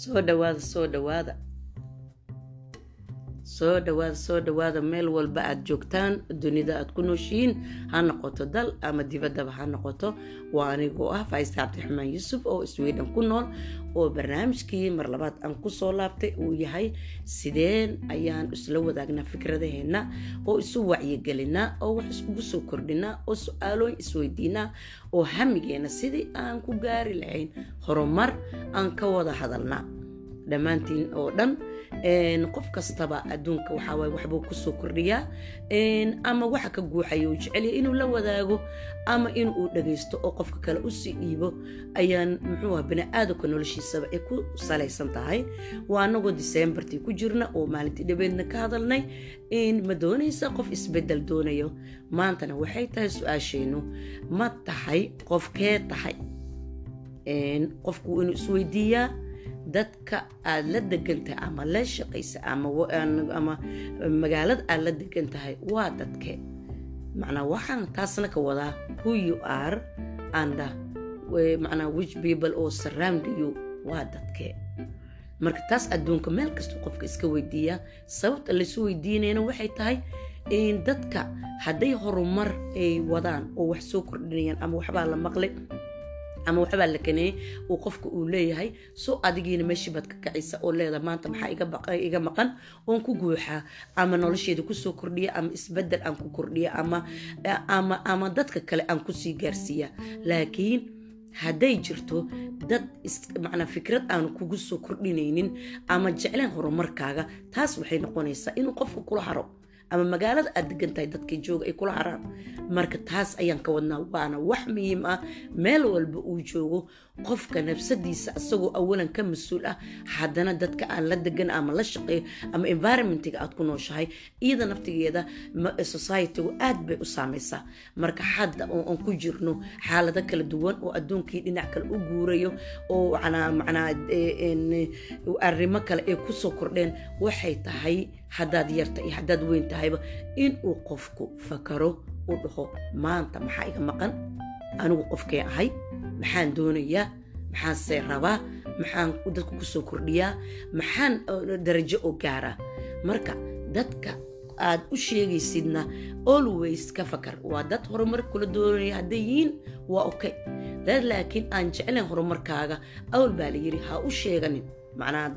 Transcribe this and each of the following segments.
soo dhawaada soo dhawaada soo dhawaada soo dhawaada meel walba aad joogtaan dunida aad ku nooshihiin ha noqoto dal ama dibaddaba ha noqoto. Waa anigoo ah faista cabdiraxmaan yuusuf oo sweden ku nool oo barnaamijkii mar labaad aan ku soo laabtay uu yahay sideen ayaan isla wadaagnaa fikradaheenna oo isu wacyigelinaa oo wax iskugu soo kordhinaa oo su'aalooyin isweydiinaa oo hamigeena sidii aan ku gaari lahayn horumar aan ka wada hadalnaa dhammaantiin oo dhan qof kastaba adduunka waxaawaay waxbuu ku soo kordhiyaa ama waxa ka guuxaya uu jecelya inuu la wadaago ama inuu dhagaysto oo qofka kale u sii dhiibo ayaan muxuuha bani-aadamka noloshiisaba ay ku salaysan tahay. Waa anagoo disembartii ku jirna oo maalintii dhabeedna ka hadalnay ma doonaysa qof isbeddel doonayo? Maantana waxay tahay su'aasheennu ma tahay qofkee tahay qofku inuu isweydiiyaa dadka aad la degan tahay ama la shaqaysa ama magaalada aad la degan tahay waa dadke. Macnaa waxaan taasna ka wadaa who you are and macnaa which people oo surround you waa dadke. Marka taas adduunka meel kasta qofka iska weydiiyaa sababta laysu weydiinayna waxay tahay dadka hadday horumar ay wadaan oo wax soo kordhinayaan ama waxbaa la maqlay ama waxbaa la kaneeyey uu qofka uu leeyahay soo adigiina meeshii baad ka kacaysa oo leedaha maanta maxaa iga maqan? Oon ku guuxaa ama nolosheeda ku soo kordhiya ama isbeddel aan ku kordhiya ama dadka kale aan ku sii gaarsiiya. Laakiin hadday jirto dad macnaa fikrad aanu kugu soo kordhinaynin ama jecleen horumarkaaga taas waxay noqonaysaa inuu qofka kula haro ama magaalada aad degan tahay dadka jooga ay kula haraan. Marka taas ayaan ka wadnaa waana wax muhiim ah. Meel walba uu joogo qofka nafsadiisa isagoo awalan ka mas'uul ah haddana dadka aan la degan ama la shaqeeyo ama environmentiga aad ku nooshahay iyada naftigeeda societygu aad bay u saamaysaa. Marka hadda oo aan ku jirno xaalado kala duwan oo adduunkii dhinac kale u guurayo oo macnaa arrimo kale ay ku soo kordheen waxay tahay haddaad yarta iyo haddaad weyn tahayba inuu qofku fakaro u dhaho maanta maxaa iga maqan? Anigu qofkee ahay? Maxaan doonayaa? Maxaanse rabaa? Maxaan dadka ku soo kordhiyaa? Maxaan darajo oo gaaraa? Marka dadka aad u sheegaysidna always ka fakar. Waa dad horumar kula doonaya hadday yihiin waa okay. Dad laakiin aan jeclayn horumarkaaga awal baa la yiri ha u sheeganin macnaa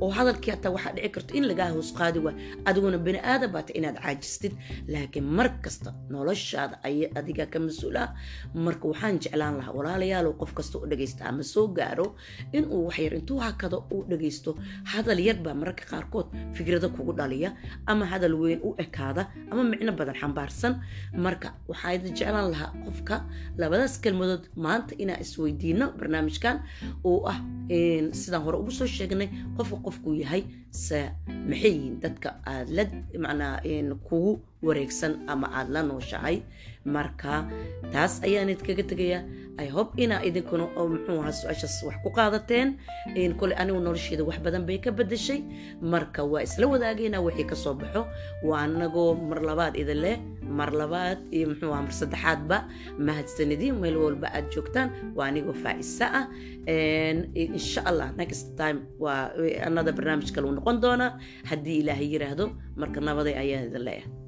oo hadalkii hataa waxaa dhici karto in lagaa hoos qaadi waay adiguna bani aadan inaad caajistid laakiin mar kasta noloshaada ay adiga ka mas'uul marka waxaan jeclaan lahaa walaalayaalow qof kasta u dhagaysta ama soo gaaro inuu waxyar intuu hakado uu dhagaysto. Hadal yar baa mararka qaarkood fikrado kugu dhaliya ama hadal weyn u ekaada ama micno badan xambaarsan. Marka waxaa jeclaan lahaa qofka labadaas kelmadood maanta inaan isweydiino barnaamijkan oo ah sidaan hore ugu soo sheegnay qofka qofkuu yahay se maxay yihiin dadka aad la macnaa kugu wareegsan ama aad la nooshahay. Marka taas ayaan idkaga tegayaa. I hope inaa idinkuna muxuu ahaa su'aashaas wax ku qaadateen. Kole anigu nolosheeda wax badan bay ka bedeshay marka waa isla wadaagaynaa wixii ka soo baxo. Waa anagoo mar labaad idin leh mar labaad iyo muxuu aha mar saddexaadba. Mahadsanidin meel walba aad joogtaan. Waa anigoo faa'isa ah. Insha allah next time waa anada barnaamij kale uu noqon doonaa. Haddii ilaahay yiraahdo marka nabaday ayaan idin leeyahay